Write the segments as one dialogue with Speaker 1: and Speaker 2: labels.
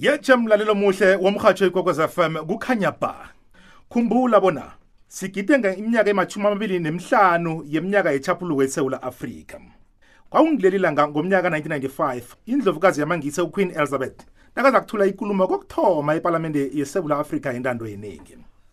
Speaker 1: yetsha mlalelo muhle womrhatsho ikwekwez fm kukhanya ba khumbula bona sigide ngeminyaka emashumi amabili nemihlanu yeminyaka yetshapuluko esewula afrika kwawungileli langa ngomnyaka 1995 indlovukazi yamangise uqueen elizabeth nakaza kuthula ikulumo kokuthoma epalamende yesewula afrika yentando yeningi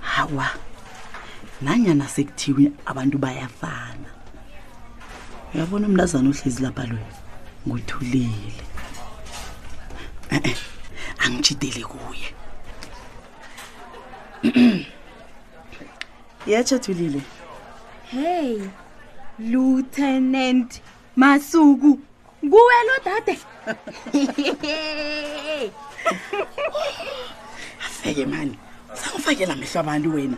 Speaker 2: hawa nanyana sekuthiwe abantu bayafana uyabona umntazana ohlezi lapha loyo nguthulile e-e angitshideli kuye yetsha thulile
Speaker 3: hey lieutenant masuku nguwe lo dade
Speaker 2: afeke mani sangifakela amehlo abantu wena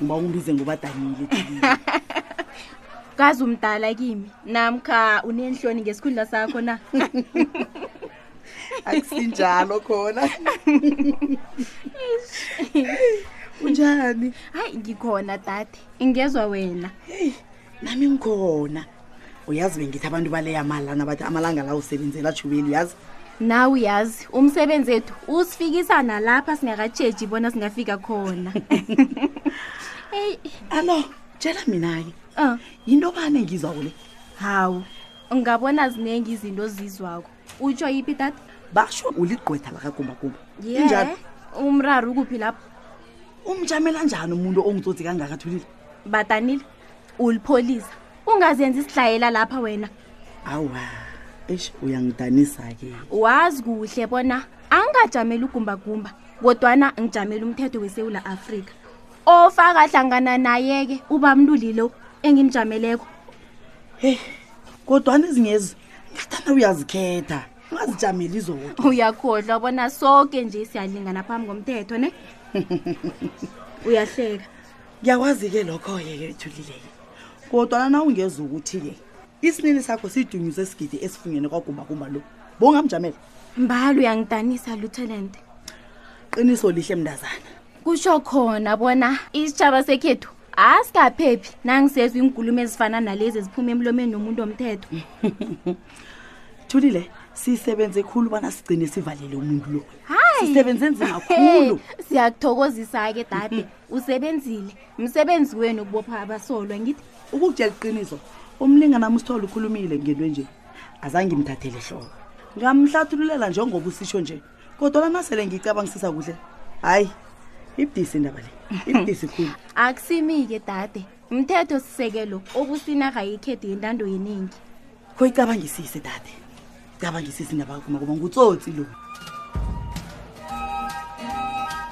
Speaker 2: ngoba ungibize ngoba danile
Speaker 3: kazi umdala kimi namkha unenhloni ngesikhundla sakho na
Speaker 2: akusinjalo khona unjani
Speaker 3: hayi ngikhona dade ingezwa wena
Speaker 2: nami ngikhona uyazi bengithi abantu baleya mali lana bathi amalanga la usebenzela jubeli uyazi
Speaker 3: nawe uyazi umsebenzi ethu usifikisa nalapha singakatsheji bona singafika khona eyi
Speaker 2: alo tshela mina-ke
Speaker 3: um
Speaker 2: yinto bani engizwako le
Speaker 3: hawu ungabona ziningi izinto ozizwako utsho yipi tata
Speaker 2: basho uligqwetha lakagumbagumba
Speaker 3: ye
Speaker 2: Injalo.
Speaker 3: umraro ukuphi lapho
Speaker 2: umjamela njani umuntu ongitsotsi kangaka thulile
Speaker 3: badanile ulipholisa ungazenzi isidlayela lapha wena
Speaker 2: awa eish uyangidanisa-ke
Speaker 3: wazi kuhle bona angingajameli ugumbagumba kodwana ngijamela umthetho wesewula afrika ofaka hlangana naye-ke ubamntulilo engimjameleko
Speaker 2: heyi kodwana izingezi ngathana uyazikhetha ungazijameli zoke
Speaker 3: uyakhohlwa bona soke nje siyalingana phambi ngomthetho ne uyahleka
Speaker 2: ngiyawazi-ke lokho-yeke ethulileke kodwana na ungeza ukuthi-ke isinini sakho sidunyuze esigidi esifungene kwagumbagumba lo bongamjamela
Speaker 3: mbalo uyangidanisa lutalente
Speaker 2: qiniso lihle mndazana
Speaker 3: kusho khona bona isitshaba sekhethu asikaphephi nangisezwa iinkulumo ezifana nalezi eziphuma emlomeni nomuntu omthetho
Speaker 2: thulile sisebenze khulu bona sigcine sivalele umuntu lo sisebenze nzima khulu
Speaker 3: siyakuthokozisa-ke dade usebenzile msebenzi wenu ukubopha abasolwa ngithi
Speaker 2: ukukutshela iqiniso umlingana musithole ukhulumile ngento enje azange ngimthathele hloko ngamhlathululela njengoba usisho nje kodwa lanasele ngiyicabangisisa kuhle hayi ibudisi indaba le ibudisi khulu
Speaker 3: akusimi-ke dade mthetho sisekelo obusinarha yekhethu yentando yeningi
Speaker 2: khoyicabangisise dade cabangisise indaba kakuma kuba ngutsotsi lo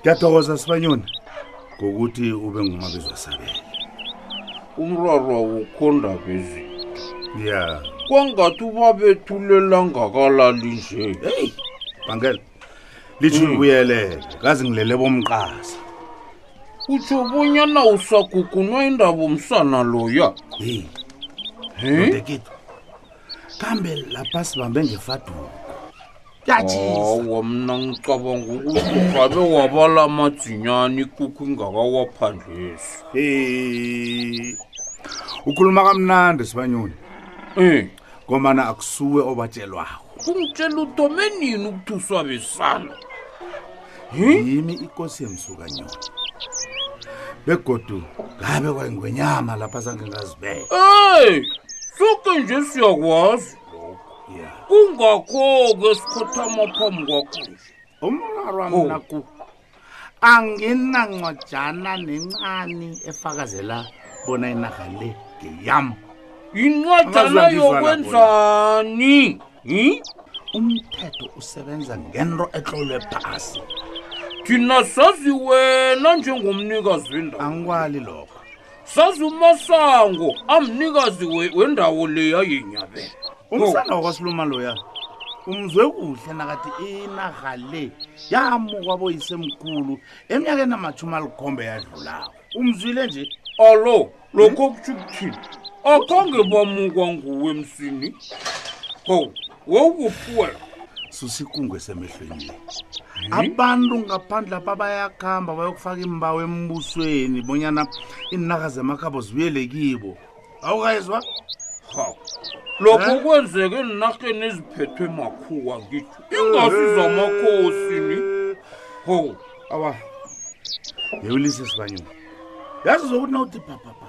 Speaker 4: ngiyathokoza sibanyoni ngokuthi ube ngumabizwa sabele
Speaker 5: umrarwa wokhonda bezinto
Speaker 4: ya
Speaker 5: kwangathi ubabethulela ngakalali nje
Speaker 4: heyi bangela litsho hmm. ubuyelele kazi ngilele bomqasa
Speaker 5: utsho bonyana usagugunwa indaba umsana loya
Speaker 4: heyi hmm? kambe lapha sibambe ngefaduko
Speaker 5: owo mna ngicabanga ukuthi ngabe wabala amadzinyana ikukhu ingakawaphandlesi
Speaker 4: Eh. ukhuluma kamnandi sibanyoni
Speaker 5: um
Speaker 4: ngomana akusuwe obatshelwawo
Speaker 5: ungitshela udome nini ukuthi uswabisana
Speaker 4: yimi ikosi yemsukanyoni begodu ngabe kwayingwenyama lapha zange ngazibeka
Speaker 5: eyi soke nje siyakwazi kungakho-ke sikhothama phambi kwakho
Speaker 4: umraro wami oh. naku anginancwajana nencane efakazela bona inarha le ngeyam
Speaker 5: yincwajana yokwenzani
Speaker 4: umthetho usebenza ngento etlolwe phasi
Speaker 5: thina sazi wena njengomnikazi wendawo
Speaker 4: angikwali lokho
Speaker 5: sazumasango amnikazi we- wendawo leya yenyabela
Speaker 4: umsana wakwasiluma loya umzwe kuhle nakathi inarha le yamukwa boyisemkhulu eminyakeni amatshumi alikhombe yadlulawo umzwile nje
Speaker 5: alo lokho kutsho ukuthini akhange bamukwa nguwe emsini ho wokupua
Speaker 4: susikungu esemehlweni abantu ngaphandle apha bayakuhamba bayokufaka imbawo embusweni bonyana iinarha zemakhabo zibuyele kibo awukayizwa
Speaker 5: hawu lokho eh? kwenzeka enarheni eziphethwe makhuwa ngitho ingasi zamakhosi ni hawu
Speaker 4: awa yewulise sibanyoni yazi zokuthi nawuthi
Speaker 5: phaphapha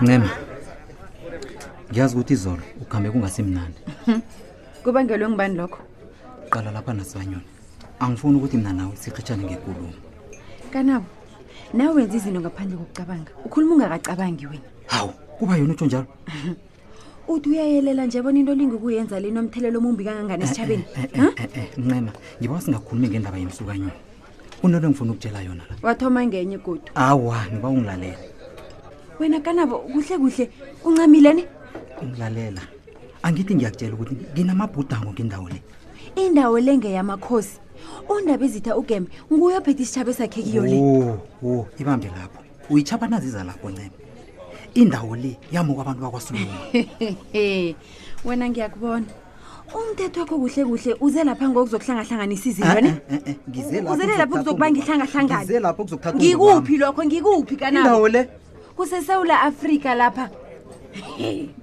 Speaker 6: ncema ngiyazi ukuthi izolo ukuhambe kungasimnandi
Speaker 7: kubangelwe ngibani lokho
Speaker 6: qala lapha nasibanyoni angifuni ukuthi mna nawe sichitshane ngekulumo
Speaker 7: kanabo nawe wenza izinto ngaphandle kokucabanga ukhuluma ungakacabangi wena
Speaker 6: hawu kuba yona utsho njalo
Speaker 7: uthi uyayelela nje bona into olinga ukuyenza le nomthelela omumbi kangangani esitshabeni
Speaker 6: Eh, eh, eh, eh, ncema ngiba singakhulumi ngendaba yemsukanyoni kunento engifuna ukutshela yona la
Speaker 7: wathoma ngenye godu
Speaker 6: awa ngiba ungilalela
Speaker 7: wena kanabo kuhle kuhle uncamile ne
Speaker 6: ungilalela angithi ngiyakutshela ukuthi nginamabhudango ngendawo le
Speaker 7: indawo le ngeyamakhosi undaba izitha ugembe nguye ophethe isitshaba esakhe kiyo le
Speaker 6: wo wo ibambe lapho uyitshaba naziza lapho ncema indawo le yamuka abantu bakwasunuma
Speaker 7: wena ngiyakubona umthetho wakho kuhle kuhle uze lapha ngokuzokuhlangahlanganisa izinto ne
Speaker 6: Eh, eh, eh, ngize lapho
Speaker 7: uzele lapho kuzokuba
Speaker 6: ngizokuthatha
Speaker 7: ngihlangahlangane
Speaker 6: Ngize lapho kuzokuthatha
Speaker 7: ngikuphi lokho ngikuphi kanabo
Speaker 6: indawo le
Speaker 7: kusesewula afrika lapha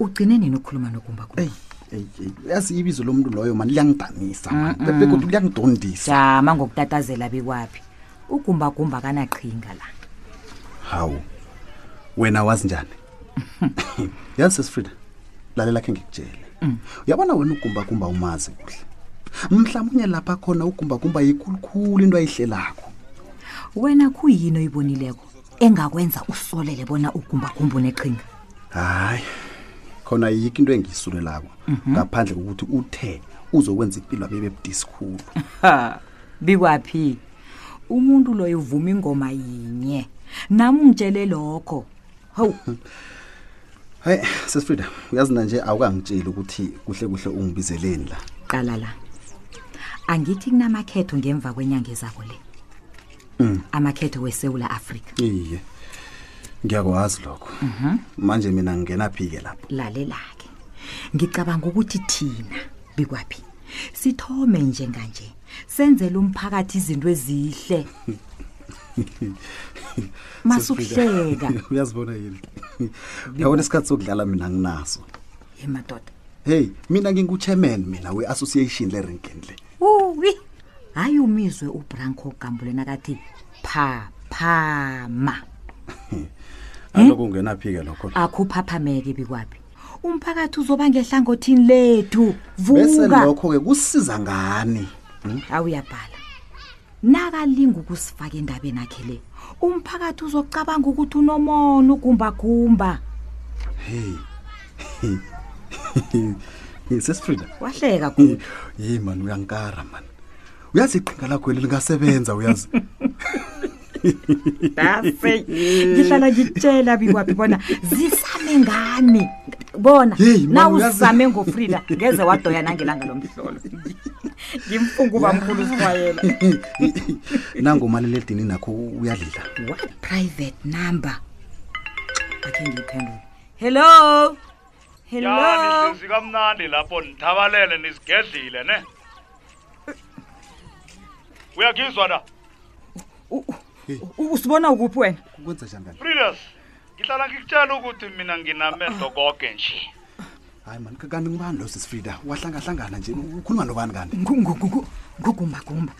Speaker 8: ugcine nini ukukhuluma nokumba
Speaker 9: kumba eyi eyi yazi ibizo lomuntu loyo mani liyangidanisa mani Mm-mm. begodu liyangidondisa
Speaker 8: jama ngokutatazela bikwaphi ugumbagumba kanaqhinga la
Speaker 9: hawu wena wazi njani yazi sesifrida lalela khe ngikutshele Mm. uyabona wena ugumbagumba umazi kuhle mhlawumunye lapha khona ugumbagumba yikhulukhulu into ayihlelako
Speaker 8: wena khuyini oyibonileko engakwenza usolele bona ugumbagumba uneqhinga
Speaker 9: hayi khona yikho into engiyisulelako mhm. ngaphandle kokuthi uthe uzokwenza impilo abebe budisi khulu
Speaker 8: bikwaphi umuntu loyo uvuma ingoma yinye nami ungitshele lokho hawu
Speaker 9: hayi sesifrida uyazi na nje awukangitsheli ukuthi kuhle kuhle ungibizeleni la
Speaker 8: qala la angithi kunamakhetho ngemva kwenyanga ezako le Mm. amakhetho wesewula afrika
Speaker 9: iye ngiyakwazi lokho Mhm. manje mina ngingenaphi-ke lapho
Speaker 8: lalelake ngicabanga ukuthi thina bikwaphi sithome njenganje senzele umphakathi izinto ezihle masukuhleka
Speaker 9: uyazibona yini uyabona isikhathi sokudlala mina nginaso
Speaker 8: ye madoda
Speaker 9: heyi mina nginguchairman mina we-association le renken le
Speaker 8: uwi hayi umizwe ubranco gambule nakathi phaphama
Speaker 9: aloko ungenaphi-ke lokho
Speaker 8: akhuphaphameke bikwaphi
Speaker 10: umphakathi uzoba ngehlangothini lethu
Speaker 9: bese
Speaker 10: vuka
Speaker 9: lokho-ke kusiza ngani
Speaker 10: awuyabhala nakalinga ukusifaka endabeni akhe le umphakathi uzocabanga ukuthi unomona ugumbagumba
Speaker 9: hey sesifrida
Speaker 10: wahleka kuye
Speaker 9: yeyi mani uyankara mani uyazi iqhinga lakho eli lingasebenza uyazi
Speaker 10: dase ngihlala ngitshela bikwaphi bona zisame ngani bona
Speaker 9: Yeyi, mani,
Speaker 10: na
Speaker 9: uyazi-
Speaker 10: uzame ngofrida ngeze wadoya nangelanga lomhlolo ngimfunga ubamkhulu sikwayela
Speaker 9: nangomaliledini nakho uyadlila
Speaker 10: what private number akhe ngiyiphendule hello hello
Speaker 11: nihlezi kamnandi lapho nithabalele nisigedlile ne uyagizwa na
Speaker 10: usibona ukuphi wena
Speaker 9: kwenza njani
Speaker 11: fridus ngihlala ngikutshela ukuthi mina nginamehlo koke nje
Speaker 9: hayi mani kanti ngubani lo sisifrida wahlangahlangana nje ukhuluma nobani kanti
Speaker 10: ngugumbagumba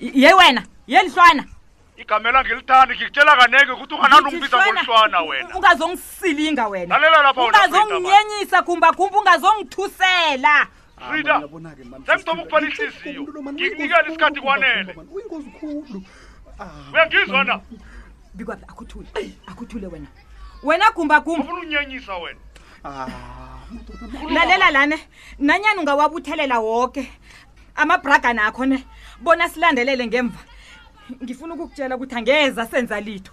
Speaker 10: ye wena ye lihlwana
Speaker 11: igamela ngilithandi ngikutshela kaneke ukuthi unganani
Speaker 10: ungibiza
Speaker 11: ngolihlwana wena
Speaker 10: ungazongisilinga wena
Speaker 11: lalela lapha
Speaker 10: ungazonginyenyisa gumbagumba ungazongithusela
Speaker 11: rida sengithoma ukufana ihliziyo ngikunikela isikhathi kwanele uyingozi khulu ah, uyangizwa na
Speaker 10: bikwaphi akuthule akuthule wena wena gumbagumba
Speaker 11: ufuna unyanyisa wena ah,
Speaker 10: lalela lane nanyani ungawabuthelela woke amabragana akho ne bona silandelele ngemva ngifuna ukukutshela ukuthi angeza senza litho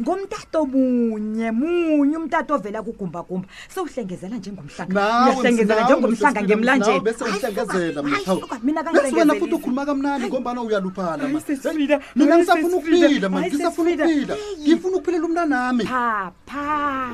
Speaker 10: ngomtato munye munye umtato ovela kugumbagumba sewuhlengezela
Speaker 9: njengomhlangahlengezela
Speaker 10: njengomhlanga
Speaker 9: ngemlanjeniwena futhi ukhuluma kamnani ngombana uyaluphala mina ngisafuna ukuphila
Speaker 10: ma
Speaker 9: ngisafuna ukuphila ngifuna ukuphilela umntanami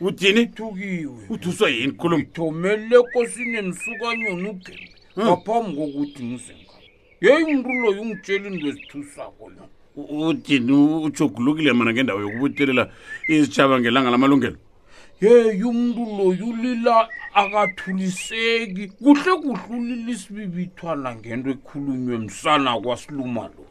Speaker 12: uthini
Speaker 5: thukiwe
Speaker 12: uthuswa yini khuluma
Speaker 5: thomeleko sinemsukanyoni ugembe Hmm. ngaphambi kokuthi ngizenga yeyi mntu loyo ungitshela into ezithusako yo U-
Speaker 12: uthini U- ujogulukile mana ngendawo yokubuthelela izitshaba ngelanga lamalungelo
Speaker 5: yeyi umntu loyo ulila akathuliseki kuhle kuhle ulila isibibithwana ngento ekhulunywe msana kwasiluma lo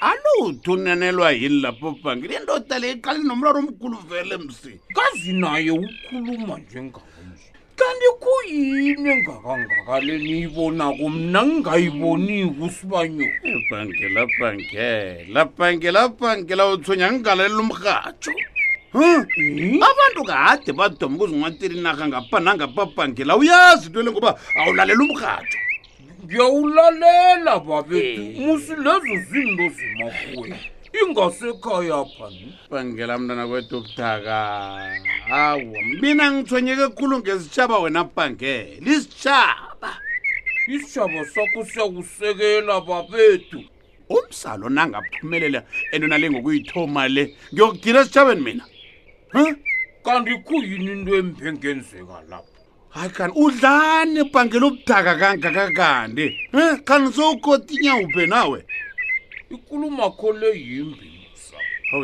Speaker 12: alo uthunanelwa yini lapho bhangile indoda le iqaleni nomlalo omkhulu vele msi
Speaker 5: kazi naye ukhuluma njenganje kanti kuyini engakangaka le niyibonako mna ngingayiboniki usibanyoni
Speaker 12: ebhangela bhangela bhangela bhangela uthonya ngingalalela umrhatsho Hmm? abantu kade badoma ukuzinqwatela inarha ngapha nangapha bhangela uyazi into le ngoba awulalela umrhatsho
Speaker 5: ngiyawulalela babethu Eh. musi lezo zinto zimarhweni ingasekhaya phani
Speaker 12: bangela mntana kwethu ubuthaka hawu mina ngithonyeke khulu ngesitshaba wena bhangela isitshaba
Speaker 5: isitshaba sakho siyakusekela babethu
Speaker 12: umsalo nangaphumelela enona le ngokuyithoma le ngiyokugila esitshabeni mina Huh?
Speaker 5: kanti khuyini into embi engenzeka lapho
Speaker 12: hayi kanti udlani ebhangela ubudaka kangaka kanti um kanti sowukotinyawuphe nawe
Speaker 5: ikuluma kho le yimbi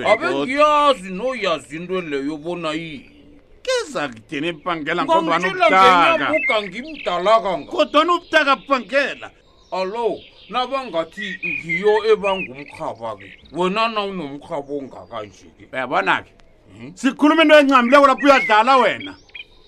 Speaker 5: abengiyazi noyazi into leyo bona yini
Speaker 12: keza kudeni
Speaker 5: ebhangela
Speaker 12: ngobani
Speaker 5: ubudaka ngimdala kanga
Speaker 12: kodwana ubudaka bhangela
Speaker 5: allo nabangathi ngiyo ebangumrhaba-ke wena na unomrhaba ongakanje-ke
Speaker 12: uyabona-ke hmm? sikhuluma into encamileko lapho uyadlala wena